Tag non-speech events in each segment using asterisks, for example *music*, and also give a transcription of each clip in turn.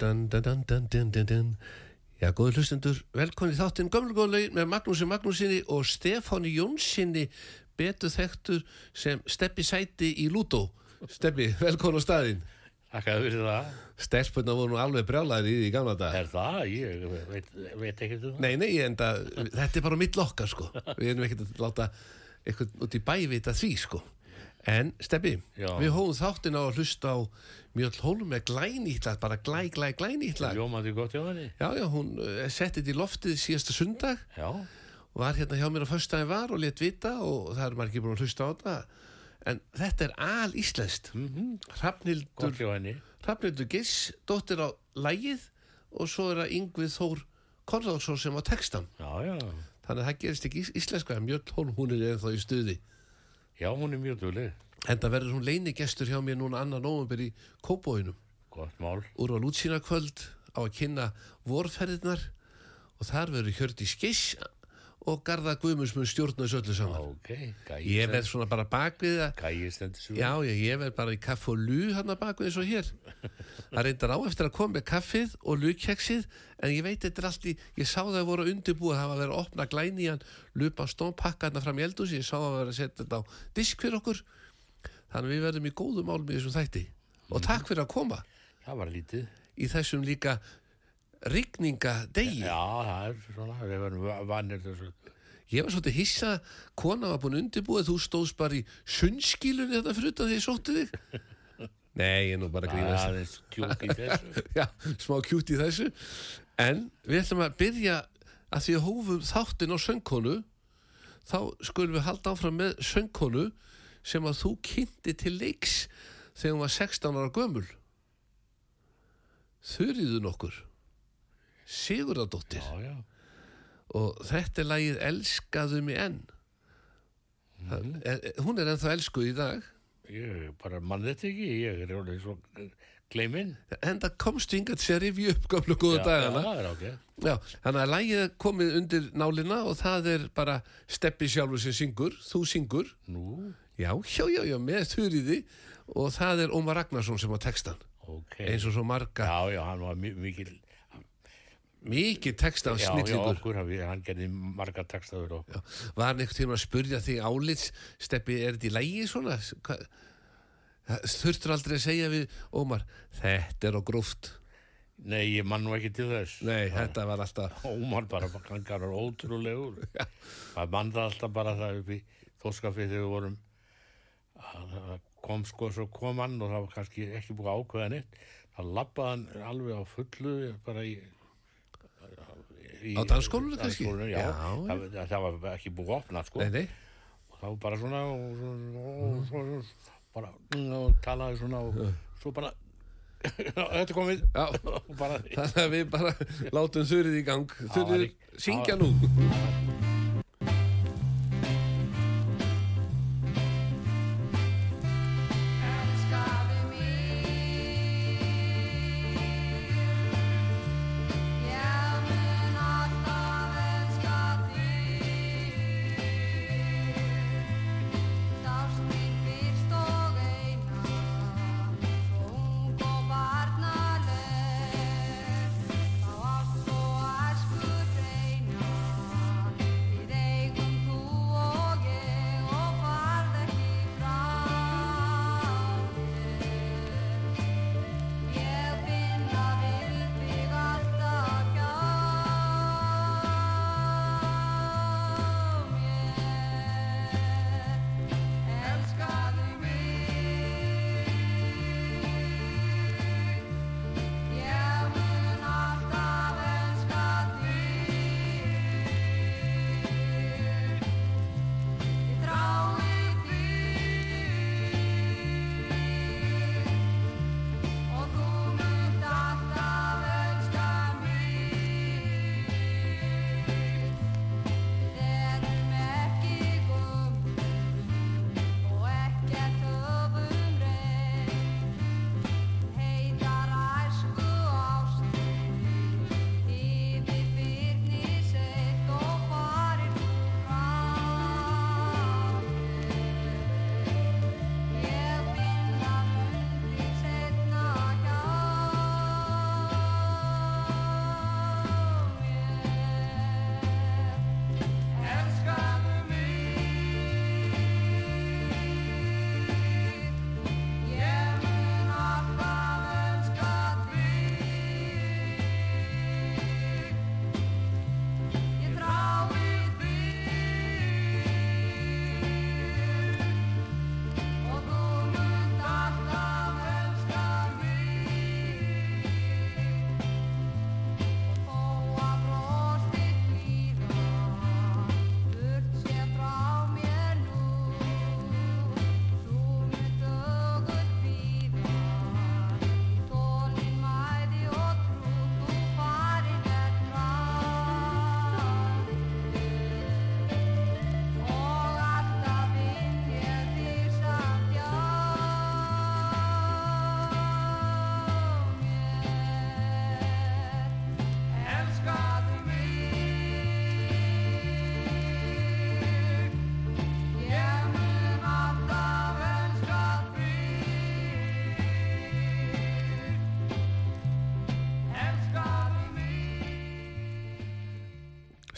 Dun, dun, dun, Já, góður hlustendur, velkonni þáttinn. Gömlugóðlaugin með Magnúsin Magnúsinni og Stefáni Jónssoni betu þektur sem steppi sæti í Lútó Steppi, velkonni á staðinn. Takk að þú fyrir það. Stelpunna voru nú alveg brjálæðir í því gamla dag Er það? Ég veit, veit ekkert um það. Nei, nei, enda, þetta er bara mitt lokkar sko. Við erum ekkert að láta eitthvað út í bævita því sko. En, Steppi, Já. við hóðum þáttin á að hlusta á Mjöll Hólm með glænýtlag, bara glæ, glæ, glænýtlag. Ljómandi gott hjá henni. Já, já, hún uh, setti þetta í loftið síðasta sundag Já, var hérna hjá mér á föstudaginn var og létt vita og það er margir búin að hlusta á þetta. En þetta er al íslenskt. Mm -hmm. gott Hrafnildur, hjá henni. Hrafnildur Giss, dóttir á lægið og svo er það Yngvið Þór Konráðsson sem á textan. Já, já. Þannig að það gerist ekki ís- íslenska. Mjöll Hólm, hún er ennþá í stuði. Já, hún er mjög dugleg. En það verður hún leinigestur hjá mér núna annar nóvumber í Kópóinum. Gott mál. úr á lútsína kvöld á að kynna vorferðirnar og þar verður hjördi skiss og Garða Guðmunds mun stjórna þessu öllu saman. Ok, gæi Ég verð svona bara bakvið. Já, já, ég verð bara í kaff og lú hann að bakvið og hér. *laughs* Það reyndar á eftir að koma með kaffið og lúkeksið en ég veit þetta er allt í, ég sá það að voru undirbúið það var að vera að opna glæni í hann, lupa stónpakka hann fram í eldúsi, ég sá að vera að setja þetta á disk fyrir okkur. Þannig við verðum í góðum málum í þessum þætti. Og takk fyrir að koma Það var lítið. í þessum líka rigningadegi. Já, það er svona, við verðum vannir þessu. Ég var svolítið hissa, kona var búin undirbúið, þú stóðst bara í sunnskílunni þetta fyrir utan því ég sótti þig. *laughs* Nei, ég er nú bara að grína aðeins kjúk í *laughs* þessu. Já, smá kjút í þessu. En við ætlum að byrja að því að hófum þáttin á söngkonu, þá skulum við halda áfram með söngkonu sem að þú kynnti til leiks þegar hún var 16 ára gömul. Þurriðu nokkur. Sigurðardóttir. Og þetta er lagið Elskaðu mig enn mm. er, hún er ennþá elskuð í dag Ég bara mann þetta ekki, ég er orðið svo gleiminn. En það komstu yngat sér rifju upp gamlu góðu dagana. Já, það er ok. Já, þannig að lægið komið undir nálina og það er bara steppi sjálfur sem syngur, þú syngur. Nú, Já, já, já, já, með þurriði og það er Ómar Ragnarsson sem á textan. ok. Eins og svo marga, Já, já, hann var mi- mikil, mikið texta já, snillingur. hann, hann gerði marga textaður og, var hann einhvern tíma að spurja þig álits, steppi, er þetta í lægi svona? Hva, þurftur aldrei að segja við Ómar, þetta er á grúft. nei, ég man nú ekki til þess. Nei, þetta var alltaf, Ómar bara, hann var ótrúlegur. *laughs* Það mann það alltaf bara það upp í þóskafið þegar við vorum, að það kom sko, svo kom hann og það var kannski ekki búið að ákveða neitt. Það lappaði hann alveg á fullu, bara í... í Á dansskólanum kannski? já, Já, það, það, var ekki búið opna sko. nei, nei, og það var bara svona og, og, og, og, bara talaði svona og svo bara *laughs* þetta *laughs* og bara þannig að við bara látum þurrið í gang. Þurrið, syngja nú.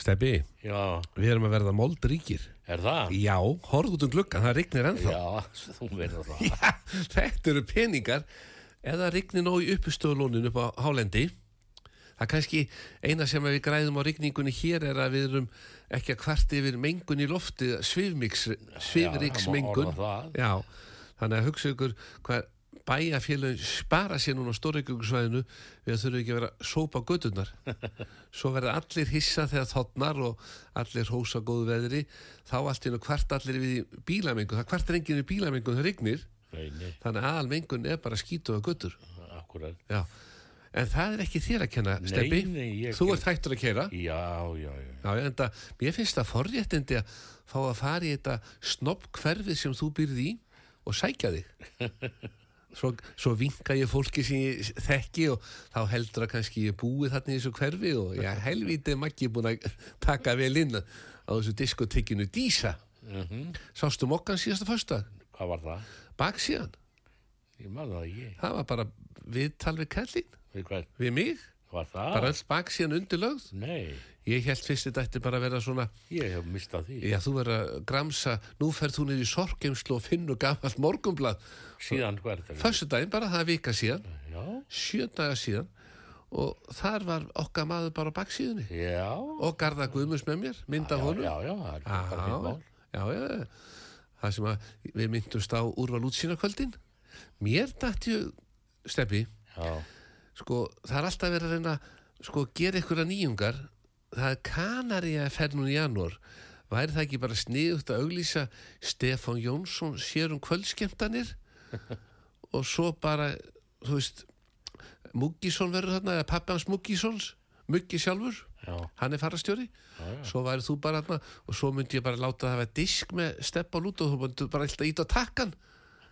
Steppi, já, við erum að verða moldríkir. er það? Já, horfðu út um gluggan, það rignir ennþá. já, *laughs* þú verður það Já, þetta eru peningar eða rignir nóg í uppustöðulónin upp á hálendi það er kannski eina sem við græðum á rigningunni hér er að við erum ekki að kvart yfir mengun í lofti svifriksmengun. Já, þannig að hugsa ykkur hvað bæjarfélagin spara sér núna á stórreikugusvæðinu við að þurfum ekki að vera að sópa gödurnar *laughs* svo verða allir hissa þegar þotnar og allir hósa góðu veðri. Þá allt í einu kvart allir við bílamengun. Það kvart er enginn við bílamengun það nei, Þannig að aðalmengun er bara skítuða Já. En það er ekki þér að kenna, Steppi. ég Þú ert hættur að kera. já, já, já, Já, en það, mér finnst það forréttindi að fá að fara í þetta snopp hverfið sem þú byrði í og sækja þig *laughs* svo, svo vinka ég fólki sem ég þekki og þá heldur að kannski ég búi þarna í þessu hverfi og já, *laughs* helvítið maggi búin að taka vel inn á þessu diskotekinu Dísa sástu mokkan síðasta fösta Hvað var það? baksíðan, Ég maður það ekki. það var bara viðtal við Við hvað? við mig Var það? bara öll baksíðan undirlögð? Nei, ég held fyrst þetta ætti bara að vera svona ég hef mistað því. já, þú verður að gramsa. Nú ferð þú niður í sorgeimslu og finnur gamalt morgunblad Síðan hvað er þetta? Föstudaginn bara, það er vika síðan. Já, sjö daga síðan. Og þar var okkar maður bara á baksíðunni. Já. og Garða Guðmus með mér, mynd af já, honum. já, já, það er já, mál. já, já, það sem að við myndumst á úrval útsýnakvöldin mér dætti steppi, Já, sko, það er alltaf verið að reyna sko, gera ykkur að nýjungar. Það er kanari að fer núna í janúar. Væri það ekki bara sniðugt að auglýsa Stefán Jónsson sér um kvöldskemtanir *laughs* og svo bara, þú veist Muggisson verður þarna eða pappi hans Muggisons Muggi sjálfur, já, hann er farastjóri já, já. svo væri þú bara þarna og svo myndi ég bara láta það vera disk með Stefán út og þú myndi bara alltaf ít á takkan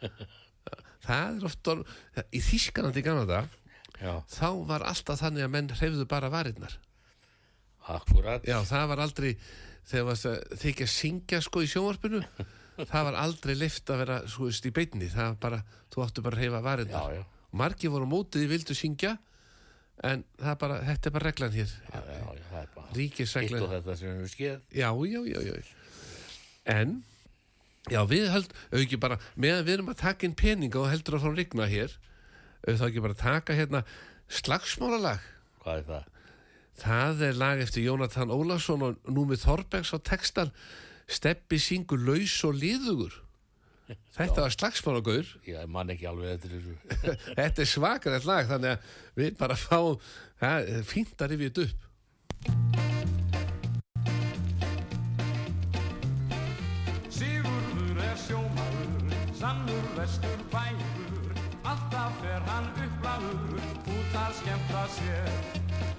*laughs* það er oft orð, í Þískanandi gamla dag já, þá var alltaf þannig að menn hreyfðu bara varirnar. Akkurat. já, það var aldrei þegar að þykja að syngja sko í sjónvarpinu *laughs* það var aldrei lift að vera veist í beinni, það var bara þú áttu bara að hreyfa varirnar. Já, já. margir voru mótið í vildu syngja en það er bara, þetta er bara reglan hér. Já, já, já, það er bara hitt ríkisreglan og þetta sem við skeð. já, já, já, já en já, við held, auðvitað bara meðan við erum að taka inn peninga og heldur að fá rigna hér auðvitað ekki bara að taka hérna slagsmálalag Hvað er það? Það er lag eftir Jónatan Ólafsson og Númið Þorbergs á textan Steppi syngur laus og liðugur. *laughs* Þetta var slagsmálagaur. Ég man ekki alveg eftir þessu. *laughs* *laughs* Þetta er svakarett lag þannig að við bara fáum er fínt að rifja þetta upp. Sigurður er sjómaður, sannur vestur skemmta sér.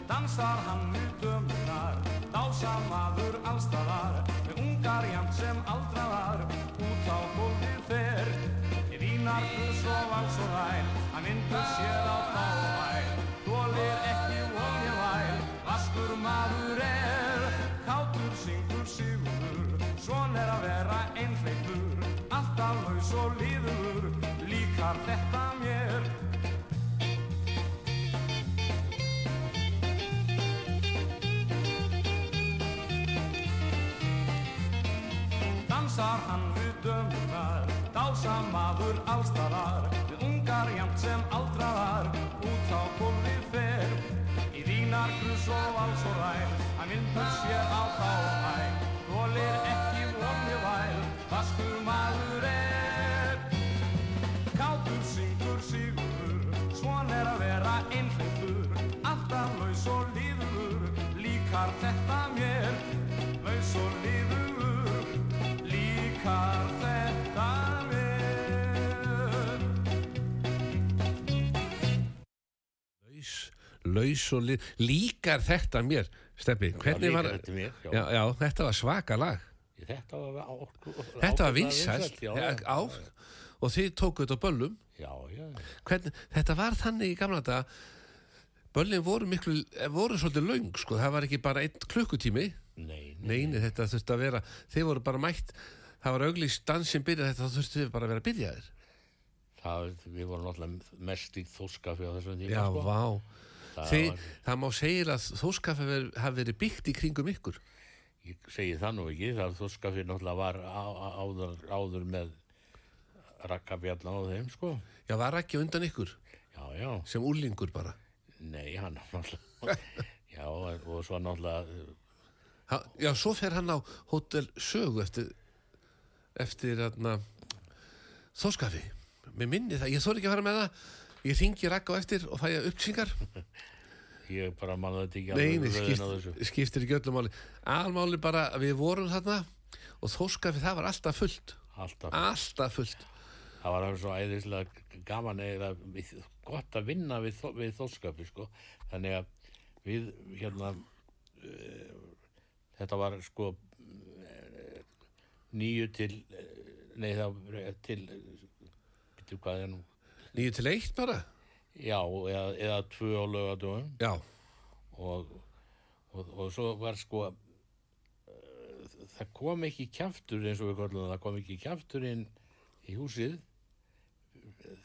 Dansar hann við dömunar, dásar maður allstaðar, með ungar jæmt sem aldraðar, út á gólfið fer. Í vínar plus og vals og ræl, hann vindur sér allstaðar, við ungar jæmt sem aldraðar, út á gólfið fer. Í vínar, grus og vals og ræl, hann vindur sér laus og lið. Líkar þetta mér, Steppi? Hvernig var þetta mér, já. Já, já, þetta var svaka lag. Þetta var, á, Þetta var vinsælt. Já, Já, já, á, og þið tókuð þetta böllum. já, já. Hvernig, þetta var þannig í gamla daga Böllin voru miklu, voru svolítið löng, sko. Það var ekki bara einn klukkutími. Nei, nei. Neini, þetta þurfti að vera, þeir voru bara mætt, það var auglýst dansinn byrjað þetta, þá þurfti við bara að vera byrjaðir. Það, við vorum náttúrulega mest í þóskafi á þessum tíma, Já, sko. vá. Var- það má segja að þóskaffi veri, hafi verið byggt í kringum ykkur. Ég segi það nú ekki, það þóskafi náttúrulega var á, á, áður, áður með rakkabjallan á þeim, sko. Já, var ekki undan ykkur, Já, já, sem úlingur bara. nei, hann *laughs* já, og svo náttúrulega, Ha, já, svo fer hann á Hotel Sögu eftir, eftir þóskaffi. Mér minni það, ég þóri ekki að fara með það, ég ringi rakka á eftir og fæja uppsingar. *laughs* ég bara manna þetta ekki Nei, nei, skipt, skiptir ekki öllu máli. Almáli bara við vorum þarna og þóskaffi það var alltaf fullt. Alltaf, Alltaf fullt. það var svo æðislega gaman eða gott að vinna við, við þóskafi, sko. Þannig að við, hérna, uh, þetta var, sko, uh, nýju til, uh, nei, það til eftir hvað er nú Nýju til eitt bara? já, eða, eða tvö á lögadöfum Já, og, og, og svo var sko eh, það kom ekki kjaftur eins og við kallum það, það kom ekki kjaftur inn í húsið.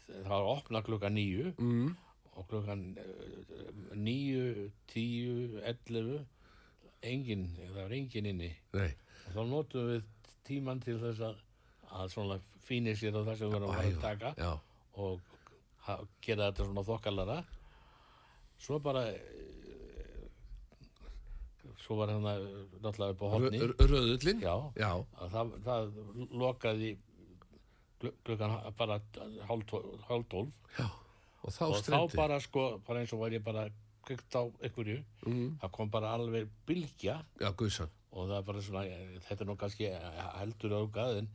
Það var opna klukkan níu mm. og klukkan eh, níu, tíu, ellefu engin, það var engin inni. Nei, og þá notum við tíman til þess að, að svona fínir sér á það sem við erum að taka já, og gera þetta svona þokkalara. Svo bara eh, svo var hann náttúrulega upp á hotni Rö- röðullinn? Já, já, að það, það lokaði klukkan bara hálf tó- hálf tólf. Og þá og þá bara sko, bara eins og var ég bara kveikt á einhverju Mm. það kom bara alveg bylgja. Já, og það bara svona, þetta er nú kannski heldur ágað en,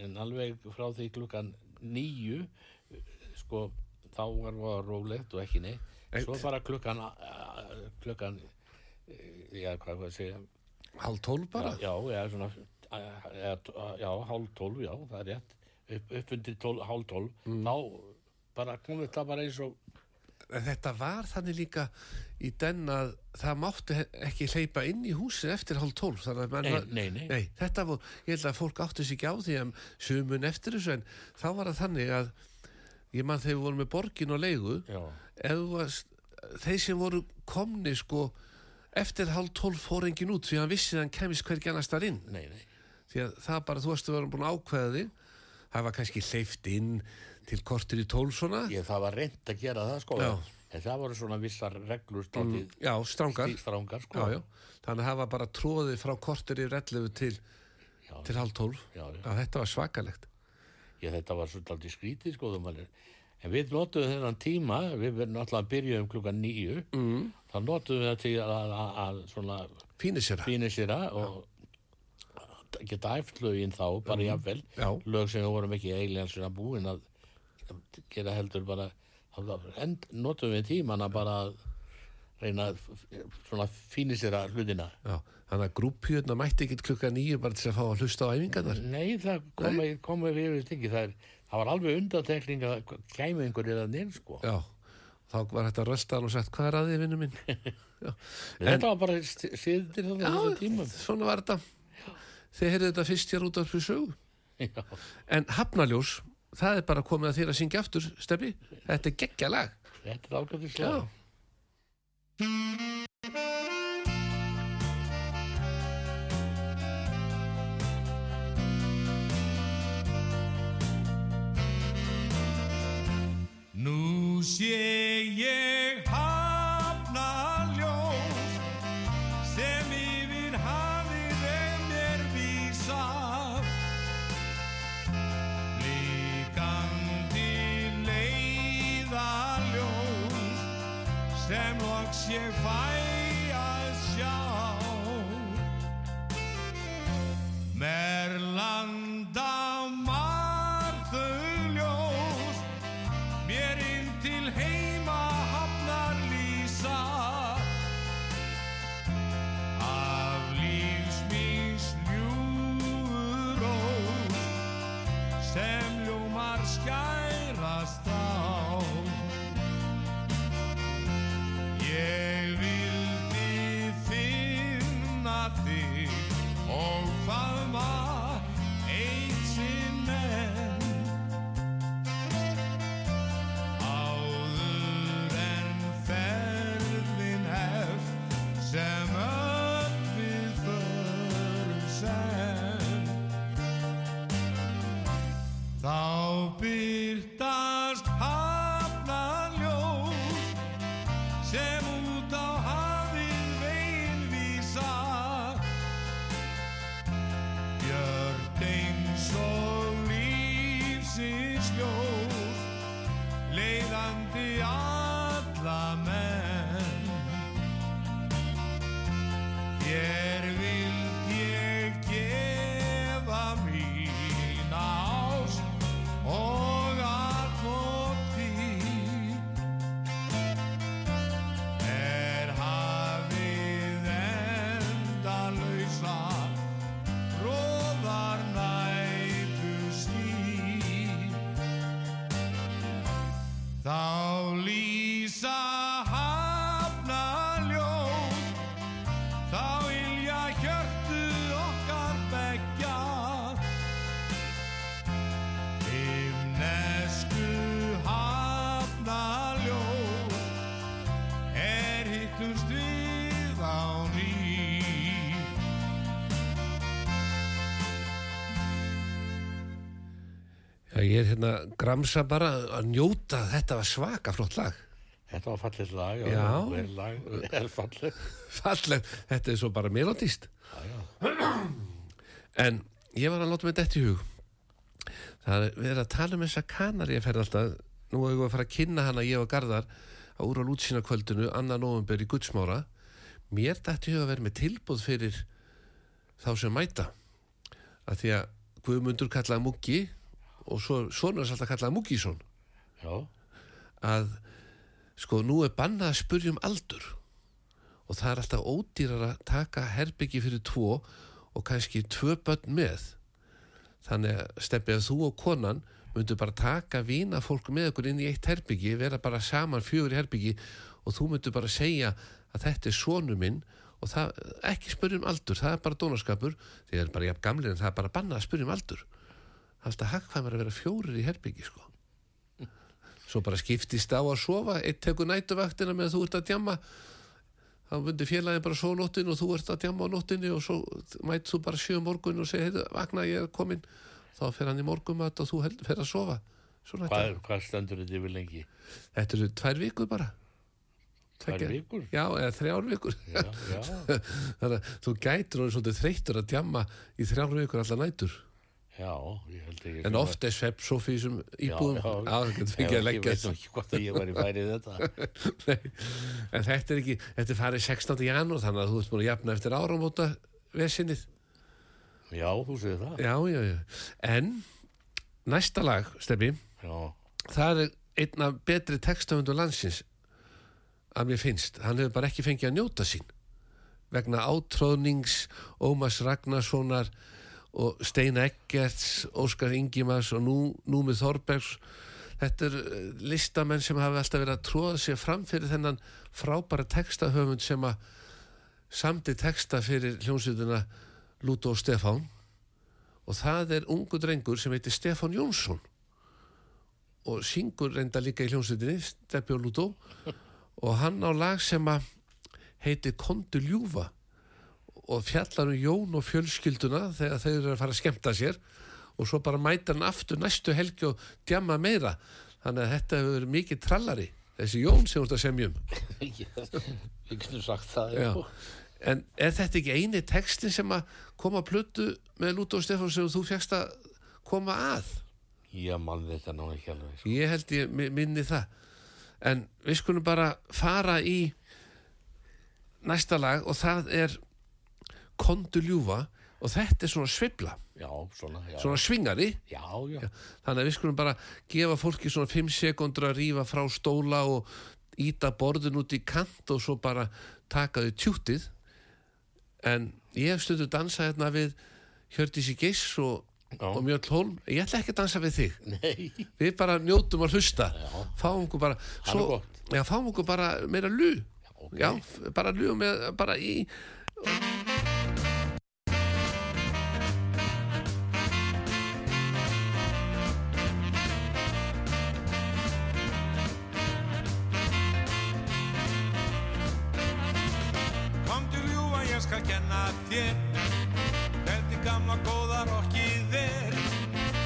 en alveg frá því klukkan nýju sko, þá var það rólegt og ekki neitt. Svo bara klukkan klukkan eh, já, hvað var að segja? Hálf tólf bara? Já, já, svona já, hálf tólf, já, það er rétt. Upp, upp undir tólf, hálf tólf. Þá bara kom þetta bara eins og En þetta var þannig líka í den að það mátti he- ekki hleypa inn í húsið eftir hálf tólf Nei, var, nei, nei. nei þetta var, ég held að fólk átti sig ekki á því að sumun eftir þessu en þá var það þannig að ég mann þegar við vorum með borgin og leigu. Varst, þeir sem voru komni sko eftir hálf tólf fór engin út því að hann vissi að hann kemist hvergi annars þar inn. Nei, nei. Því að það bara, þú varst að vera búin að ákveða þig. Það var kannski hleyft inn til kortir í tólf svona. Ég, það var reynd að gera það sko. Já. en það voru svona vissar reglur státið já, strángar strángar sko. Já, já. þannig að það var bara tróðið frá kortir í rellefu til, til hálf tólf. þetta var svakalegt Já, þetta var svolítið skrítið sko mann En við notuðum þennan tíma, við verðum alltaf að byrjuðum klukkan nýju, mm. þá notuðum við það til að, að, að svona fínir sér og geta æft lögin þá, bara jafnvel, Já. lög sem við vorum ekki eiginlega svona búin að gera heldur bara, notuðum við tíman að bara reyna svona að hlutina. Já, þannig að grúppjöðna mætti ekki klukka nýju bara til að fá að hlusta á æfingarnar? Nei, það komið komi við ekki, það, er, það var alveg undantekning að kæmi einhverjir að neins sko. Já, þá var þetta röstan og sagt hvað er að þið vinnu minn? *laughs* Já, Þetta var bara síðir þannig þessu tímum. svona var þetta. Þið heyrðu þetta fyrst hér út af Já, En Hafnaljós, það er bara komið að þér að syngja aftur, Steppi Þetta er geggja lag. Þetta er ágætið Já, slag. Hérna gramsa bara að njóta, þetta var svaka flott lag. Þetta var fallið lag, vel lag, vel fallið. *laughs* Falleg, þetta er svo bara melodist. *clears throat* En ég var að láta mig dætt í hug. Það er verið að tala um þessa kanari að ferða alltaf. Nú hefur við að fara að kynna hana ég og Garðar á úr á lútsina kvöldinu, annan november í Gudsmára. Mér dætt í hug að vera með tilbúð fyrir þá sem mæta. Að því að Guðmundur kallaði Muggi og svo, svona er alltaf kallaði Muggisson. Já, að sko nú er bannað að spurja um aldur. Og það er alltaf ódýrar að taka herbyggi fyrir tvo og kannski tvö börn með. Þannig að stefið að þú og konan myndu bara taka vína fólk með okkur inn í eitt herbyggi, vera bara saman fjögur í herbyggi og þú myndu bara segja að þetta er sonu minn og það, ekki spurja um aldur, það er bara dónaskapur, því það er bara jafn gamlir en það er bara bannað að spurja um aldur alltaf hagkvæmur að vera fjórir í herbyggi sko. Svo bara skiptist á að sofa eitt tekur nætuvaktina með að þú ert að djamma. Þá myndi félagin bara svo nóttin og þú ert að djamma á nóttinni og svo mætt þú bara sjö um morgun og segir, heyrðu, vakna ég er komin þá fer hann í morgumat og þú fer að sofa. Hvað, hvað stendur þetta yfir lengi? þetta eru tvær vikur bara. Tvær vikur? Já, eða þrjár vikur. Já, já, *laughs* Þannig að þú gætir og svolítið þreyttur að djamma í þrjár vikur allar nætur já, ég held ekki. En oft er svepp svo fyrir sem íbúðum getur fengið að Ég leggja veit nú ekki hvort að ég var í færið þetta. *laughs* Nei, en þetta er ekki, þetta er farið 16. janúar þannig að þú ert búin að jafna eftir áramóta vesinið. Já, þú segir það. Já, já, já. En næsta lag, Steffi, það er einn af betri textafundum landsins að mér finnst. Hann hefur bara ekki fengið að njóta sín vegna átróðnings Ómas Ragnarssonar og Steina Eggerts, Óskar Ingimars og nú, Númi Þorbergs. Þetta er eh, listamenn sem hafa alltaf verið að tróða sér fram fyrir þennan frábæra textahöfund sem að samdi texta fyrir hljómsveituna Lúto og Stefán. Og það er ungu drengur sem heitir Stefán Jónsson og syngur reynda líka í hljómsveitinni og Lúto *laughs* og hann á lag sem að heitir Kondu ljúfa og fjallar um Jón og fjölskylduna þegar þeir eru að fara að skemmta sér og svo bara mæta hann aftur næstu helgi og djamma meira þannig að þetta hefur verið mikið trallari þessi Jón sem þú ert að semja um *laughs* við getum sagt það. Já. en er þetta ekki eini textin sem að koma að plötu með Lúto og Stefán sem þú fjækst að koma að Ég mann þetta ná ekki alveg. sko. ég held ég mi- minni það en við skulum bara fara í næsta lag og það er Kondu ljúfa og þetta er svona svibla Já, svona, já. svona svingari. Já, já. þannig að við skulum bara gefa fólki svona 5 sekundur að rífa frá stóla og íta borðin út í kant og svo bara taka þau tjútið en ég hef stundu dansað hérna við Hjördísi Geiss og, og Mjöll Holm. Ég ætla ekki að dansa við þig. Nei, við bara njótum að hlusta. Fáum okkur bara já, fáum okkur bara meira lú ok. já, f- bara lú með bara í Komdu ég skal kenna þér Hvernig gamla góða rockið er.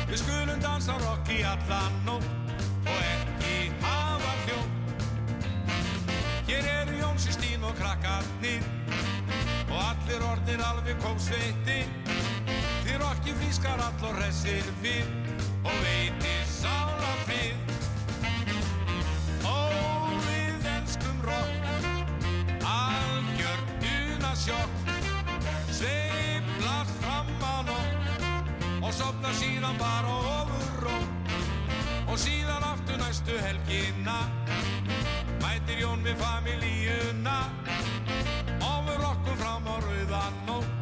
Við skulum dansa rock í allan nótt Og ekki hafa hljóm Hér eru Jónsi Stín og krakkarnir Og allir orðnir alveg kóksveiti Því rocki frískar all og hressir við Og veitir unasjokk sveiflast fram á nótt og sopna síðan bara ofur ró og síðan aftur næstu helgina mætir Jón við familíuna og við rokkum fram á rauðan nótt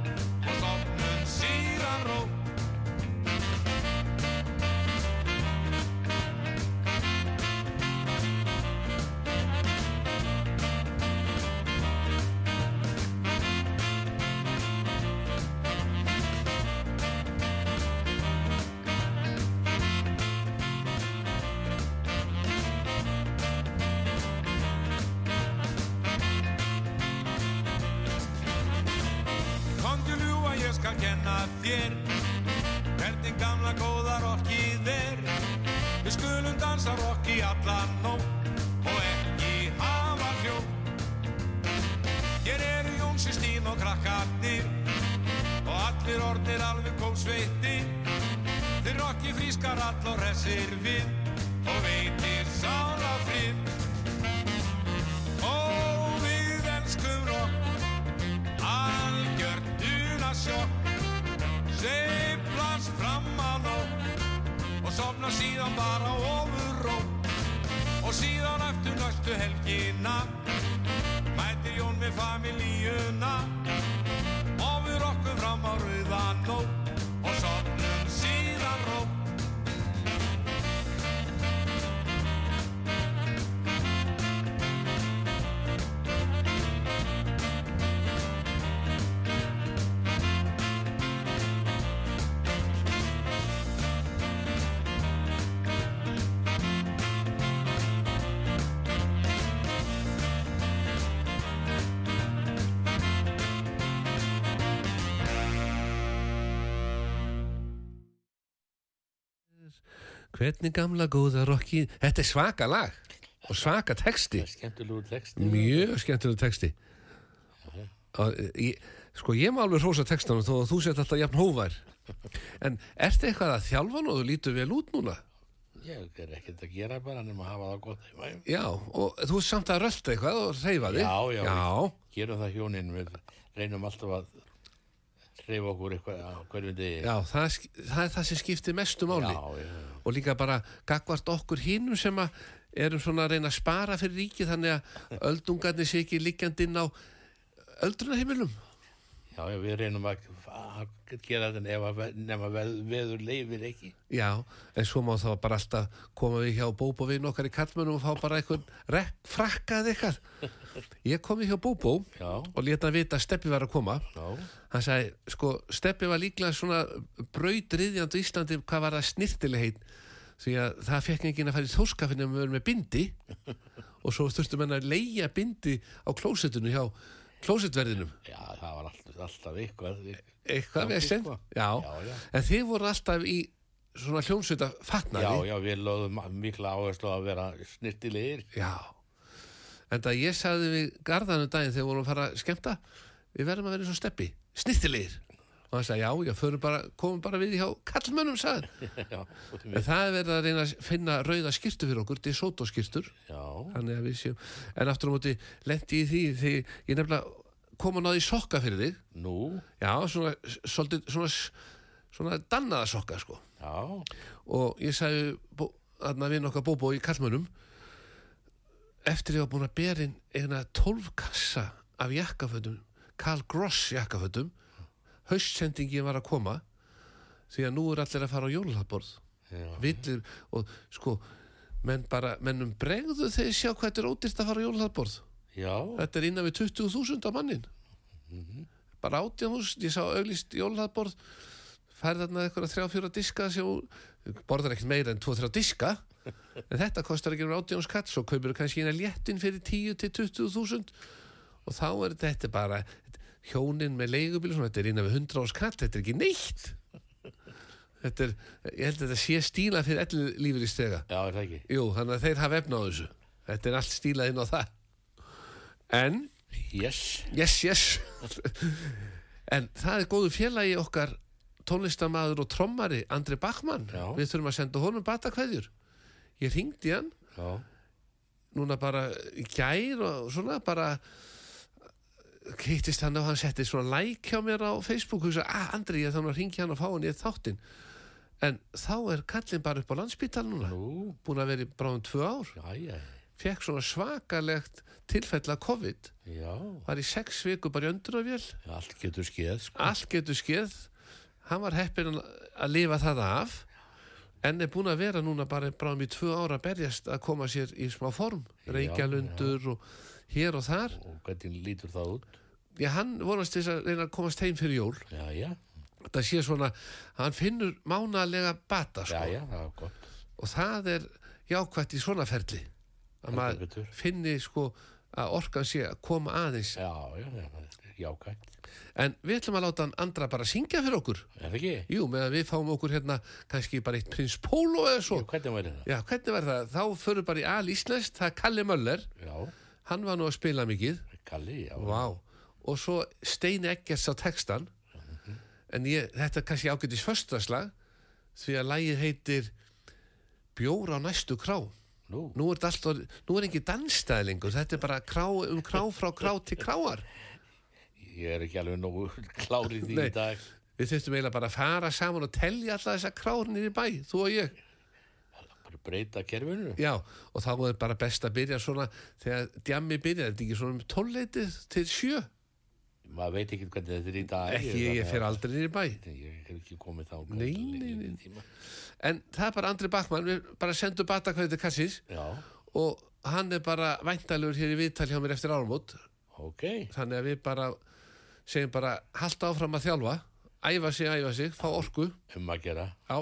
alveg kópsveitir Þeir rocki frískar all og hressir við og veitir sála frið. Ó, við elskum rock algjört unasjokk Seiflast fram að nótt og sofna síðan bara ofur ró og síðan eftir næstu helgina Hvernig gamla góða rocki Þetta er svaka lag og svaka texti Það skemmtilegu text. Mjög skemmtilega texti og, ég, Sko ég má alveg hrósa textanum þó að þú sett alltaf jafn hóvær En ertu eitthvað að þjálfa nú og þú lítur vel út núna? Ég er ekkert að gera bara nema að hafa það gott. Já, og þú er samt að rölda eitthvað og reyfa þig Já, já, já. gerum það hjónin, við reynum alltaf að hreyfa okkur eitthvað á hverjum degi. Já, það, það er það sem skiptir mestu máli já, já. Og líka bara gagvart okkur hinnum sem að erum svona að reyna að spara fyrir ríkið þannig að öldungarnir sé ekki liggjandi inn á öldrunarheimilum. Já, já, við reynum að, að gera þetta nema, nema veð, veður leifir ekki. Já, en svo má þá bara alltaf koma við hjá Bóbó vinn okkar í kallmönum og fá bara einhvern frakkað eitthvað *laughs* Ég kom við hjá Bóbó og leta hann vita að Steppi var að koma. Já, Hann sagði, sko, Steppi var líklega svona brautriðjandi Íslandi hvað var það snirtilegheit því að það fekk enginn að fara í þóskafinu með verið með bindi. *laughs* Og svo þurftum henn að leia bindi á klósettinu hjá klósettverðinum já, það var alltaf, alltaf eitthvað. eitthvað Já, við sem já. Já, já. en þið voru alltaf í svona hljómsveita Já, fatnaði já, við lögðum mikla áherslu að vera snirtilegir. já. en það ég sagði við garðanum daginn þegar við vorum að fara að skemmta við verðum að vera eins og steppi snittilegir og hann sagði já, já, bara, komum bara við hjá kallmönnum *laughs* já, en það er verið að reyna að finna rauða skýrtu fyrir okkur, DeSoto skýrtur að en aftur á móti lendi í því því ég nefnilega kom að náði sokka fyrir þig. Nú, já, svona, svolítið, svona svona dannaða sokka sko. Já, og ég sagði þarna við okkar bóbó í kallmönnum eftir ég var búin að bera inn eina tólf kassa af jakkafötum Carl Gross jakkafötum haustsendingin var að koma því að nú er allir að fara á jólaborð. Villir og sko menn bara, mennum bregðu þeir sjá hvað þetta er ódýrt að fara á jólaborð. Já, þetta er innan við 20.000 á mannin bara 18.000 ég sá auglist jólaborð færði þarna eitthvað þrjá fjóra diska sem þú- borðar ekkert meira en 2-3 diska *laughs* en þetta kostar ekki um 18 skatt svo kaupir þú kannski eina léttin fyrir 10 til 20.000 og þá er þetta bara hjónin með leigubíl svona, þetta er innan við 100 skatt þetta er ekki neitt. Þetta er, ég held að þetta sé stíla fyrir allir lífið í stega já, er það ekki? Jú, þannig að þeir hafa efna á þessu. Þetta er allt stílað inn á það. En Yes, Yes, yes. *laughs* En það er góðu félagi okkar tónlistamaður og trommari Andri Bachmann. Já. Við þurfum að senda honum batakveðjur. Ég ringdi hann. Já, núna bara í gær og svona bara keittist hann og hann setti svona like hjá mér á Facebook og hugsa, ah Andri ég þannig að ringja hann og fá hann í þáttinn. En þá er kallinn bara upp á landspítal núna. Nú, búin að vera í bráðum tvö ár. Fekk svona svakalegt tilfella COVID. Já, var í sex viku bara í öndurafél allt getur skeð, sko. allt getur skeð. Hann var heppin að lifa það af. En er búin að vera núna bara bráðum í tvö ára að berjast að koma sér í smá form. Reykjalundur og hér og þar Og hvernig lítur það út? já, hann vonast þess að reyna að komast heim fyrir jól Já, já, það sé svona, hann finnur mánalega bata sko. já, það gott. og það er jákvætt í svona ferli að maður finni sko að orkan sé að koma aðeins jákvæmt. en við ætlum að láta hann andra bara syngja fyrir okkur Er það ekki? jú, meðan við fáum okkur hérna kannski bara eitt prins Pólo eða svo Jú, hvernig væri það? já, hvernig verður það? þá fyrir bara í al-íslenskt það er Kalli Möller, Já, hann var nú að spila mikið. Kalli, já. Vá, og svo Steini Eggers á textan. En ég, þetta er kannski ágætis föstaslag því að lagið heitir Bjór á næstu krá. Nú, nú er þetta alltaf, nú er ekki dansstæðlingur þetta er bara krá, um krá frá krá til kráar. Ég er ekki alveg nógu klárið því Nei. í dag. við þurftum eiginlega bara að fara saman og telja alla þessa krár niður í bæ, þú og ég breyta kerfinu. já, og þá er bara best að byrja svona þegar djammi byrja, þetta er ekki svona um tólleitið til sjö, Maður veit ekki hvernig þetta er í dag. ekki ég, ég fyrir aldrei í bæ Ég hef ekki komið þá. Nei, nei, nei. En það er bara Andri Bakmann, við bara sendum batakvæði til Kassis Já, og hann er bara væntalur hér í viðtal hjá mér eftir áramót. ok. Þannig að við bara segjum bara halda áfram að þjálfa, æfa sig, æfa sig, fá orku. Um að gera. Já.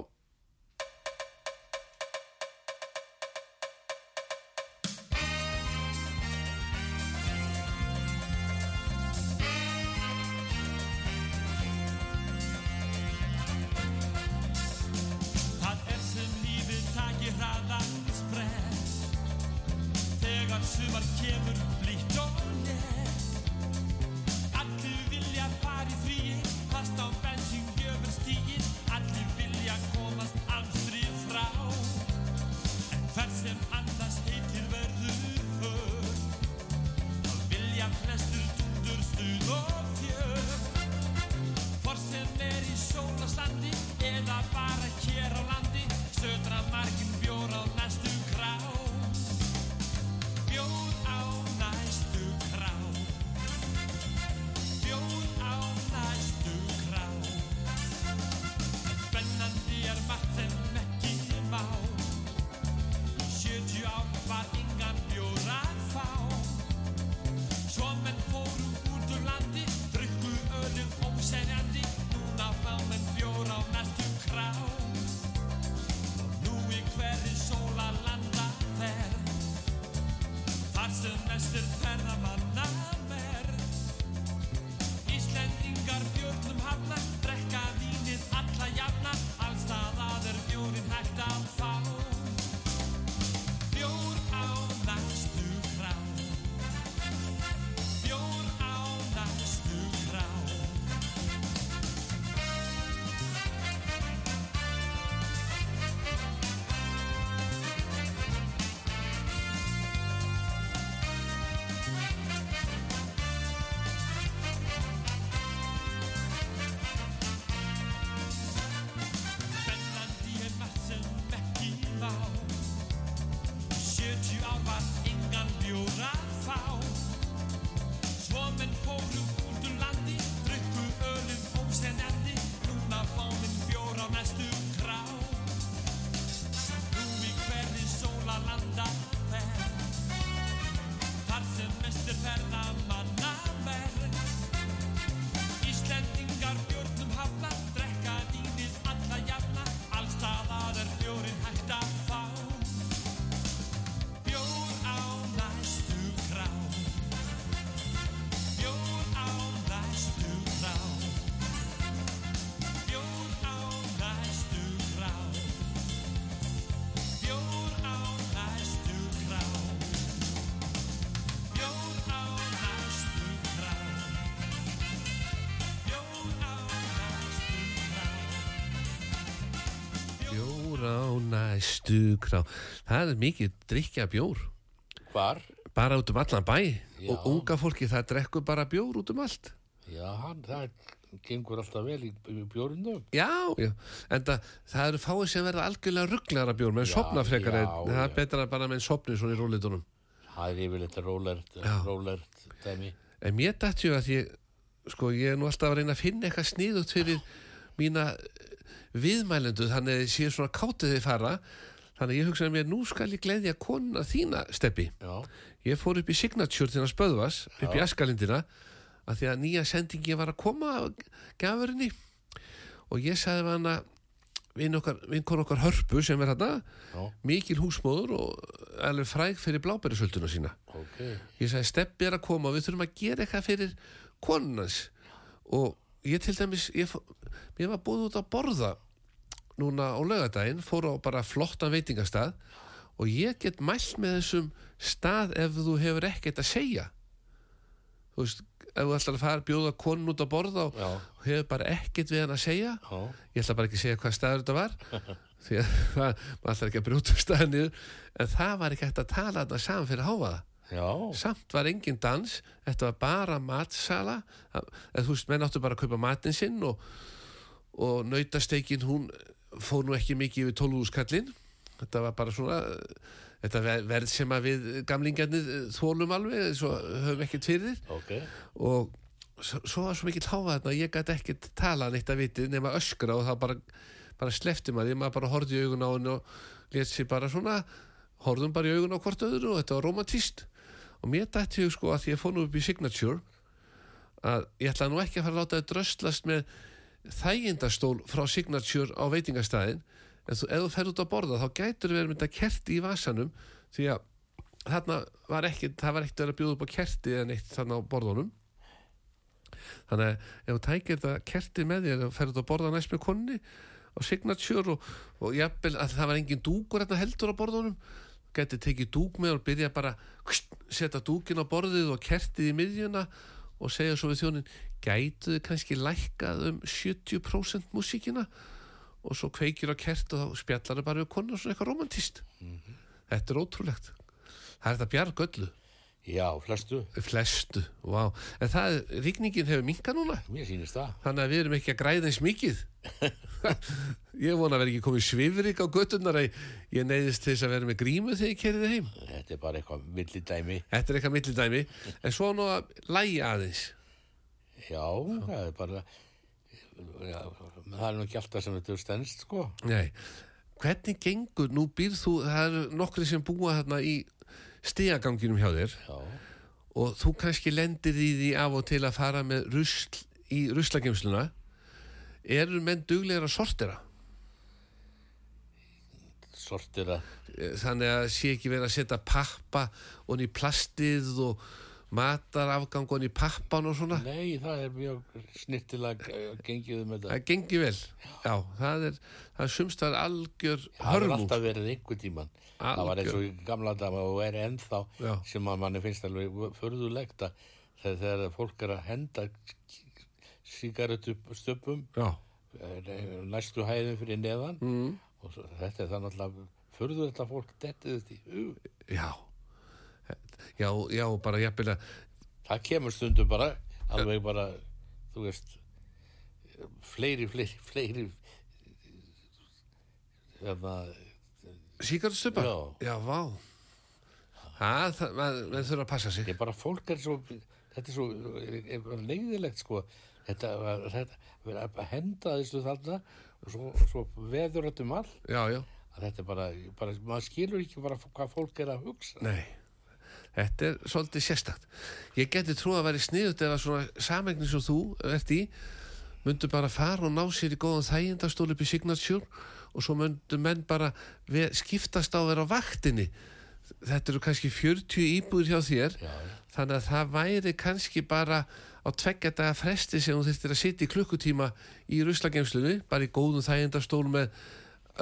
Bjór á næstu krá. Það er mikið drikja bjór. Hvar? Bara út um allan bæ. Já. Og unga fólki það drekkur bara bjór út um allt. Já, hann, það gengur alltaf vel í, bjórinu. Já, já, en það, það eru fáið sem verða algjörlega rugglegar bjór, menn Já, sopna frekar já, en það er betra bara menn sopni svona í rólitunum. Það er yfirleitt rólert, rólert. En mér dætti ju að ég, sko, ég er nú alltaf að reyna að finna eitthvað sniðut fyrir mína viðmælendu, þannig að ég sé svona kátið þið fara, þannig að ég hugsaði mér, nú skal ég gleðja konuna þína, Steppi. Ég fór upp í Signature að spöðvas, upp í Askalindina, að því að nýja sendingi var að koma af gafurinni og ég sagði við hana, vinn okkar, vinkon okkar hörpu sem er Já, mikil húsmóður og alveg fræg fyrir blábærisölduna sína. Ok. ég sagði steppi er að koma við þurfum að gera eitthvað fyrir konunans og ég til dæmis ég, mér var búið út að borða núna á laugadaginn fór á bara flottan veitingastað og ég get mælt með þessum stað ef þú hefur ekkert að segja. Þú veist ef þú ætlar að fara að bjóða konun út að borða og Já, hefur bara ekkert við hann að segja. Já, ég ætla bara ekki að segja hvað staður þetta var *laughs* því að maður ætlar ekki að brjóta staðið niður. En það var ekki hægt að tala þarna saman fyrir háfaða já, samt var engin dans þetta var bara matsala. Eða þú veist, menn áttu bara að kaupa matinn sinn og, og nautasteikin hún fór nú ekki mikið yfir 12 skallinn þetta var bara svona þetta ver- verð sem að við gamlingarnir þólum alveg, svo höfum ekkert fyrir. Ok. og svo, svo var svo mikill háfa þarna að ég gæti ekkert tala neitt að viti nema öskra og það bara, bara slefti maður, maður bara horfði í augun á henni og let sér bara svona horfðum bara í augun á hvort öðru og þetta var romantíst og mér dætti ég sko að ég fór nú upp í Signature að ég ætla nú ekki að fara að láta þið dröslast með þægindastól frá Signature á veitingastæðin en þú, ef þú fer út að borða þá gætur verið mynda kerti í vasanum því að þarna var ekki, það var ekkert að bjóða upp á kerti eða neitt þarna á borðunum. Þannig að ef þú tækir þetta kerti með þér og fer út að borða næst með konni á Signature og, og jafnvel að það var engin dúkur hérna heldur á borðunum geti tekið dúk með og byrja bara setja dúkin á borðið og kertið í miðjuna og segja svo við þjónin gætu þið kannski lækkað um 70% músíkina? Og svo kveikir á kert og þá spjallar þau bara við konu og svona eitthvað romantist þetta er ótrúlegt. Það er þetta bjarg öllu Já, flestu. flestu, vá en það, ríkningin hefur minkað núna Mér sýnist það. þannig að við erum ekki að græða eins mikið *laughs* ég vona að vera ekki komið svifrik á göttunar að ég neyðist þess að vera með grímu þegar ég kerið heim Þetta er bara eitthvað millidæmi. þetta er eitthvað millidæmi en svo nú að lægi aðeins Já, það er bara, já, það er nú ekki alltaf sem þetta er stendst, sko. Nei, hvernig gengur, nú býrð þú, það eru nokkri sem búa þarna í stigaganginum hjá þér. Já, og þú kannski lendir í því af og til að fara með rusl í ruslagemsluna eru menn duglegar að sortera? Sortir að, þannig að sé ekki verið að setja pappa og í plastið og matarafgang og í pappan og svona nei, það er mjög snittilega gengið um þetta. það gengi vel já, það er, það er sumstar algjör Það har hörmú alltaf verið einhver tíman. Það var eins og gamla dama og er ennþá Já. sem að manni finnst alveg förðulegt að þegar, fólk er að henda sígarettu stöpum já, næstu hæðin fyrir neðan mm. og þetta er það náttúrulega förðulegt að fólk dettið þetta í hug. já já, já, bara jafnvel að Það kemur stundum bara, alveg bara, þú veist, fleiri, fleiri, fleiri, hérna, sígarettstöpa? Já. já, vá. Það, það, maður þurfa að passa sig. Ég bara fólk er svo, þetta er svo leiðilegt sko, þetta, þetta, vera að henda þessu þarna og svo, svo veður þetta um all, já, já, þetta er bara, bara, maður skilur ekki bara hvað fólk er að hugsa. nei þetta er svolítið sérstakt. Ég geti trú að vera sniðut ef að svona samegni svo þú ert í myndu bara fara og ná sér í góðan þægindastól upp í Signature og svo myndu menn bara ve- skiptast á vera á vaktinni. Þetta eru kannski 40 íbúður hjá þér. Já, þannig að það væri kannski bara á tveggja daga fresti sem þú þurftir að sitja í klukkutíma í ruslagemslunni, bara í góðum þægindastól með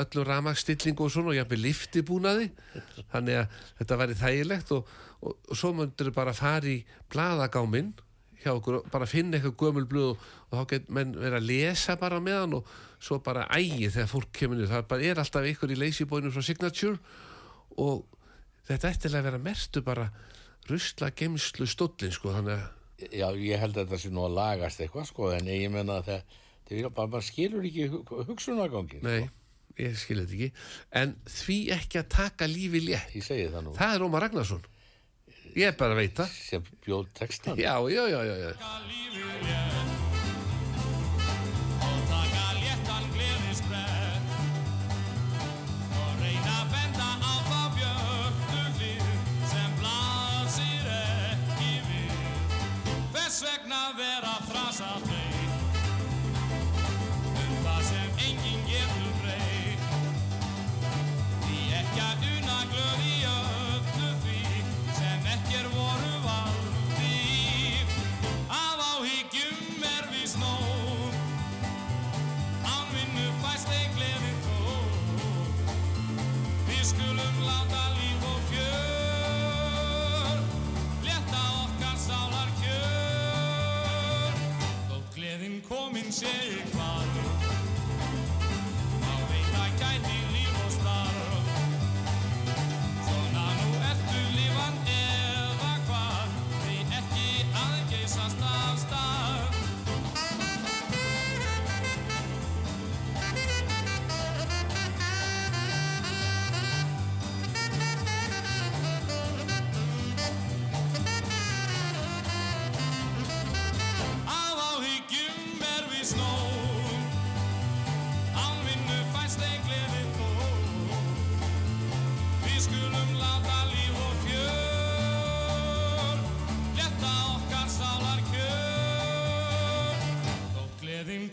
öllu ramakstillingu og svona og jafnvel liftibúnaði þannig að þetta væri þægilegt og, og, og svo myndur bara fara í blaðagáminn hjá okkur og bara finna eitthvað gömul blöð og, og þá get menn vera að lesa bara meðan og svo bara ægi þegar fólk kemur niður, það bara er alltaf ykkur í leysibóinu frá Signature og þetta eftirlega að vera mertu bara rusla gemslu stóllin sko þannig að já, ég held að þetta sé nú að lagast eitthvað sko, en ég menna að það, það bara, maður skilur ekki hug, hugsunargangin. nei, ég skil þetta ekki. En því ekki að taka lífi létt. Ég segi það nú, það er Ómar Ragnarsson ég bara veit það sem bjóð textan. já, já, já, já, já. lífið létt og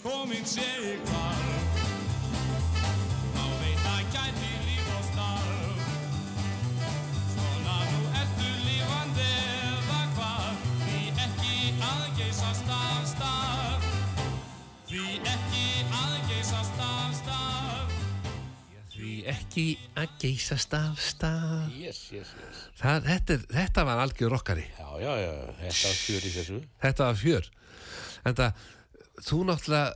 komin sé í hvar Því ekki að geysast af stað. Yes, yes, yes. Það, þetta, þetta var algjör rockari. Já, já, já, þetta var fjör í þessu. Þetta var fjör. En það, þú náttúrulega,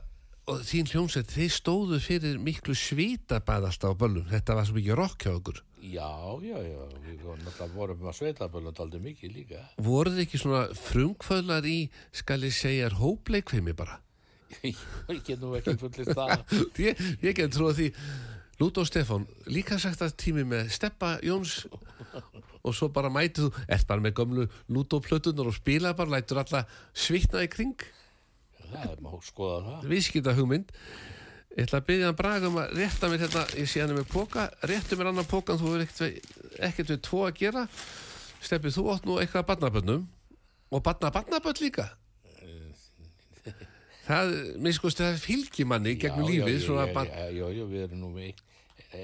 og þín hljómsveit, þið stóðu fyrir miklu svítabæð alltaf á böllum. Þetta var svo mikið rock hjá okkur. Já, já, já, við náttúrulega vorum að sveitaböllum aldrei mikið líka. Voruð ekki svona frumkvöðlar í, skal ég segja, hópleikfimi bara? *laughs* Ég get nú ekki fullist það. *laughs* ég, ég get trúið því Lúta og Stefán, líka sagt að tími með Steppa Jóns. Og svo bara mætið þú, ert bara með gömlu Lúta og plötunar og spila bara, lætur alla svitna í kring, Það er má skoða það. viðskipta hugmynd ég ætla að byggja hann Braga um að rétta mér hérna, ég sé hann með póka réttu mér annan pókan, þú er ekkert við, ekkert við tvo að gera. Steppi, þú átt nú eitthvað að barnabönnum og barna barnabönn líka. *laughs* Það, mér sko það fylgir manni gegnum Já, já, lífið já, svona já, barn já, já, já, við erum nú með eit-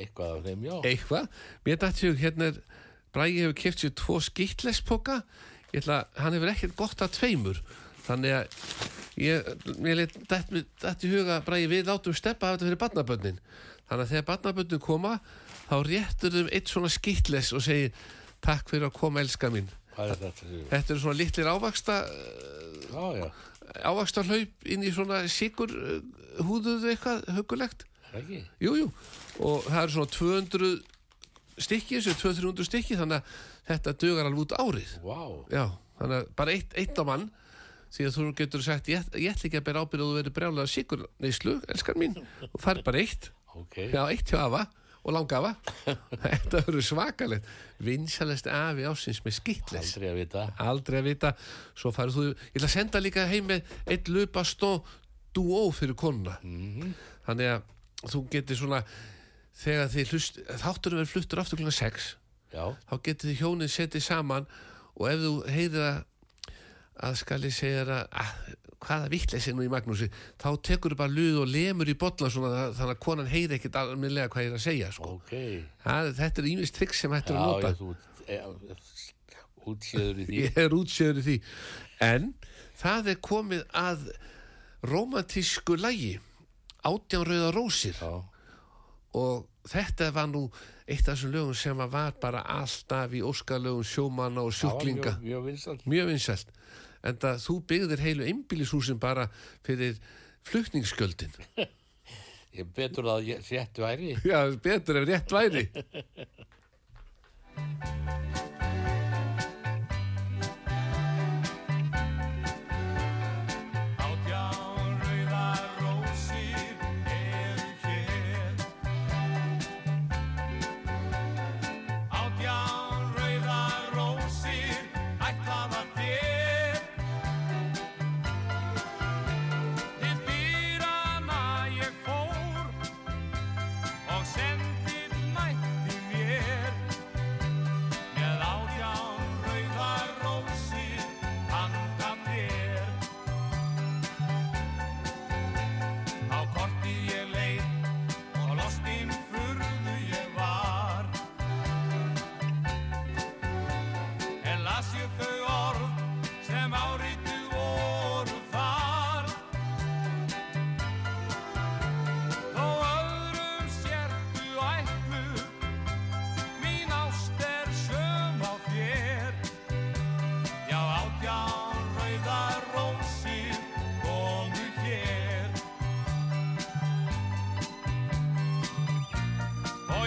eitthvað af þeim, já. eitthvað. Mér dætti hug hérna er Bragi hefur keft sér tvo skittlespoka ég ætla, hann hefur ekkert gott að tveimur. Þannig að ég, mér dætti, dætti hug að Bragi við látum steppa af þetta fyrir barnabönnin þannig að þegar barnabönnin koma þá réttur þeim eitt svona skittles og segir takk fyrir að koma elska mín. Er þetta? þetta eru svona litlir ávaksta ávaksta hlaup inn í svona sigur húðuðu eitthvað hugulegt er ekki? Jú, jú, og það eru svona 200 stykki, þessu 200-300 stykki þannig að þetta dugar alveg út árið. Vá, Já, þannig að bara eitt, eitt á mann því að þú getur sagt, ég, ég ætla ekki að bera ábyrð og þú verður brjálega sigur neyslu, elskar mín. Og fær bara eitt, ok. já, eitt hjá afa og langafa. *laughs* Þetta verður svakalegt. Vinsalest afi ásins með skitles Aldrei að vita. aldrei að vita. Svo farið þú, ég ætla að senda líka heim með eitt lupastó duó fyrir konuna. Þannig að þú getur svona þegar þið hlust þáttur verður fluttur aftur klukkan 6 Já, þá getur þið hjónið setið saman og ef þú heyrir að að skal ég segja að, að hvaða vittleysi nú í Magnúsi þá tekur þú bara luð og lemur í bolla svona, þannig að konan heyri ekkit almennilega hvað ég er að segja sko. ok. það, þetta er ímist trikk sem hættur að nota já, e, í því. *laughs* ég er útséður í því en það er komið að romantísku lægi átján rauða rósir. Já, og þetta var nú eitt af þessum lögum sem var bara alltaf í óskalögum sjómanna og sjúklinga. mjög, mjög vinsalt. mjög vinsælt. En það þú byggðir heilu einbýlishúsin bara fyrir flutningsskjöldin *laughs* Ég betur að ég sétt væri. já, betur ef rétt væri *laughs*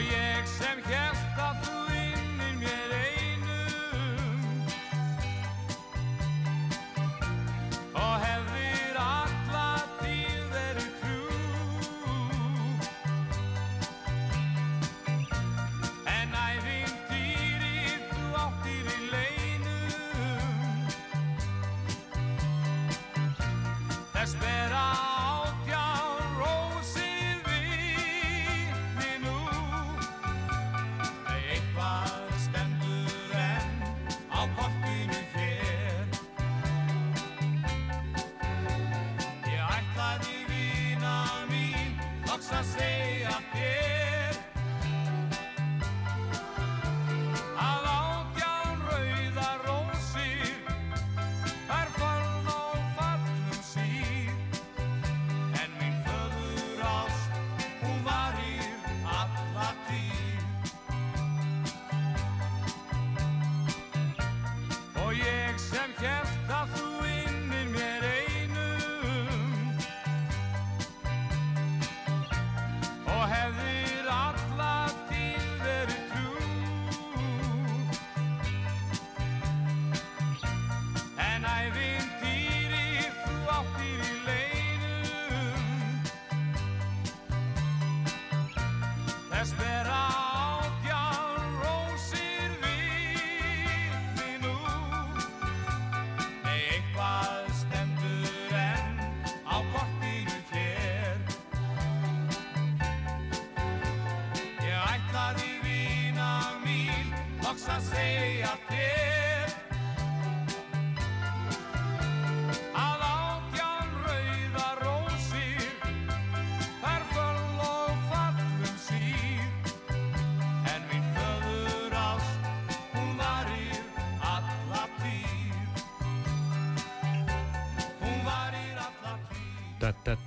Og mín loks að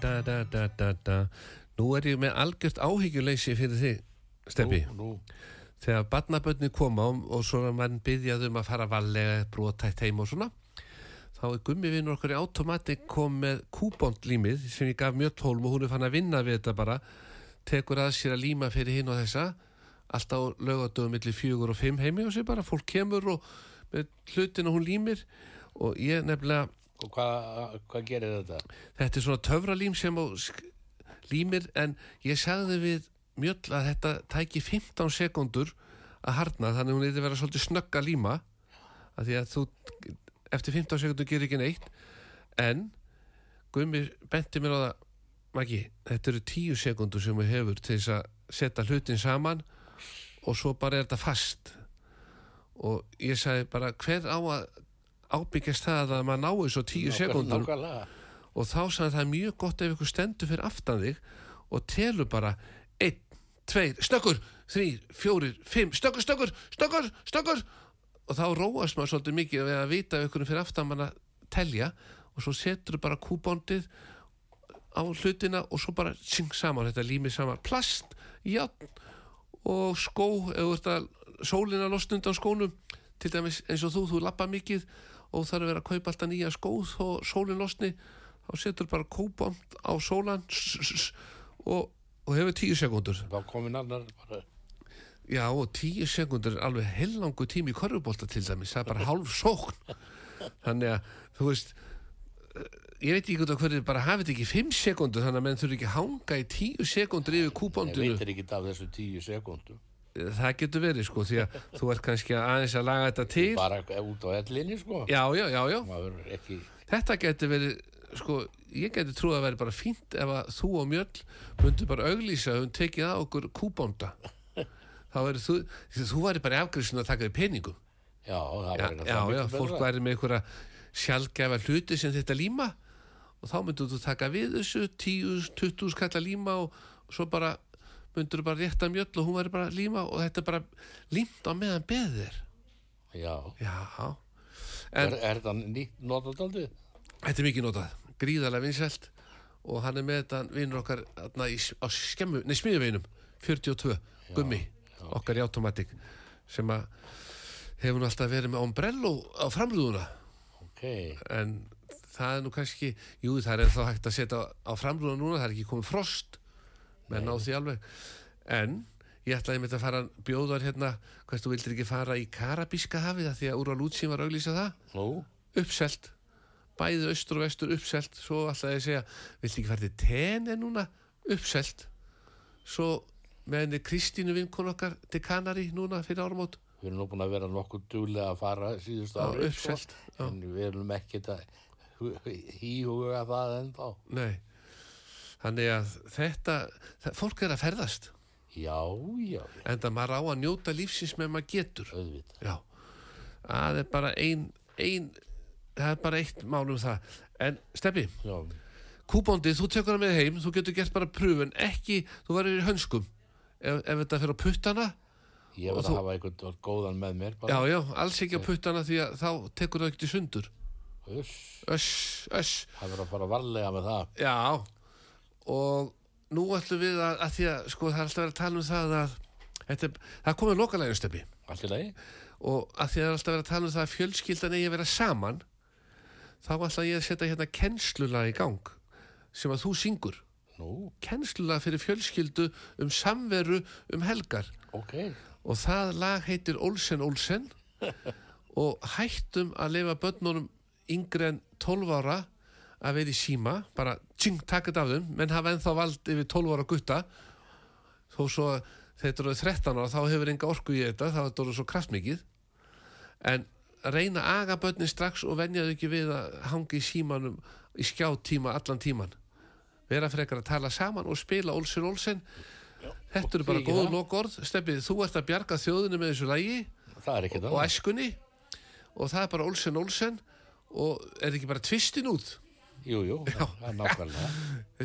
da. Nú er ég með algjört áhyggjuleysi fyrir þig, Steppi. Nú, Þegar barnabönni koma og, og svona mann byggjaði um að fara varlega brotætt heim og svona, þá er gummi vinnur okkur í automatik kom með kúbondlímið sem ég gaf mjög tólm og hún er fann að vinna við þetta bara, tekur að sér að líma fyrir hinn og þessa, alltaf lögadöfum millir fjögur og fimm heimi og sér bara, fólk kemur og með hlutin og hún límir og ég nefnilega og hvað hva gerir þetta? þetta er svona töfralím sem límir en ég sagði við mjöll að þetta tæki 15 sekundur að harna þannig hún eitthvað vera svolítið snögg að líma að því að þú eftir 15 sekundur gerir ekki neitt en Gumi benti mér á það Maggi, þetta eru 10 sekundur sem við hefur til þess að setja hlutin saman og svo bara er þetta fast og ég sagði bara hver á að ábyggjast það að maður náu svo 10 sekundur Nákvæmlega. og þá sagði það mjög gott ef ykkur stendur fyrir aftan þig og telur bara 1, 2, stökkur 3, 4, 5, stökkur, stökkur, stökkur, stökkur og þá róast maður svolítið mikið við að vita ef ykkur fyrir aftan mann að telja og svo setur bara kúbóndið á hlutina og svo bara syng saman, þetta límið saman plast, játn og skó eða sólina losna undan skónum. Til dæmis eins og þú, þú lappa mikið og þarf að vera að kaupa alltaf nýja skó og sólin losni þá setur bara kóbond á sólan og, og hefur tíu sekundur Þá komin annar bara já og tíu sekundur er alveg hellangu tími í korfubólta til dæmis það er bara hálf sókn. *laughs* Þannig að þú veist eh, ég veit ekki hvað hverju bara hafið þetta ekki fimm sekundur þannig að menn þurfi ekki að hanga í tíu sekundur yfir Ég kúbondinu veitir ekki af þessu tíu sekundum það getur verið sko því að þú ert kannski að aðeins að laga þetta til bara út á ellinni sko já já já já ekki Þetta getur verið, sko, ég getur trúið að vera bara fínt ef að þú og Mjöll myndu bara auglýsa og tekið að okkur kúbónda. Þá verður þú, þú væri bara í afgriðsuna að taka því peningum. já, það Já, væri já, já, fólk væri með einhverja sjálfgefa hluti sem þetta líma og þá myndur þú taka við þessu 10, 20 skalla líma og svo bara myndur bara rétta Mjöll og hún væri bara líma og þetta er bara límt á meðan beðir. já, Já, er, er þetta nýtt notadaldið? Þetta er mikið notað, gríðarlega vinsælt og hann er með þetta vinnur okkar þarna, í, á skemmu, nei smiðuveinum 42, gummi okkar í automatik sem að hefur nú alltaf verið með ombrello á framrúðuna. Ok, en það er nú kannski jú það er þá hægt að setja á framrúðuna núna það er ekki komið frost menn á því alveg. En ég ætlaði með þetta að fara bjóðar hérna, hvað þú vildir ekki fara í Karabíska hafið að því að úr á Lútsin var auglýsa það? Nú, uppselt. Bæði austur og vestur uppselt. Svo alltaf ég segja, viltu ekki fara til tene núna, uppselt. Svo með henni Kristínu vinkun okkar til Kanari núna fyrir áramót. Við erum nú búin að vera nokkuð duglega að fara síðustu ári uppselt, já. en við erum ekki að híhuga það ennþá. Nei þannig að þetta, fólk er að ferðast. Já, já, já, en það maður á að njóta lífsins með maður getur. Já, það er bara ein, ein það er bara eitt mál um það. En Steppi, Já, kúbóndið, þú tekur það með heim þú getur gert bara pröfun, ekki þú verður í hönskum. Ef, ef þetta fyrir á puttana. Ég Og verð þú- að hafa einhvern góðan með mér já, bara. já, alls ekki á puttana því að þá tekur það ekkert í sundur. Uss, öss, öss, það verður að fara varlega með það. Já og nú ætlum við að, að því að sko það er alltaf verið að tala um það að þetta, það komið í lagi? og að því að það er alltaf verið að tala um það að fjölskyldan eigi að vera saman þá ætla ég að setja hérna kennslulag í gang sem að þú syngur. Nú, kennslulag fyrir fjölskyldu um samveru um helgar. Ok. Og það lag heitir Olsen Olsen. *laughs* Og hættum að lifa börnunum yngri en 12 ára að vera í síma bara tjing, taka þetta af þeim. Menn hafa ennþá vald yfir 12 ára gutta. Þó svo þetta eru 13 ára þá hefur enga orku í þetta þá er þetta svo kraftmikið. En reyna að aga börnin strax og venja þau ekki við að hanga í símanum í skjáttíma allan tíman. Vera frekar að tala saman og spila Olsen Olsen. Þetta eru bara góð lokorð. Steffi, þú ert að bjarga þjóðinu með þessu lægi og æskunni. Og það er bara Olsen Olsen. Og er ekki bara tvistin út Jújú, það er nákvæmlega.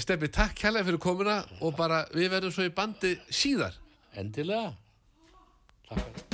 Steppi, takk kærlega fyrir komuna og bara við verðum svo í bandi síðar. Endilega. Takk.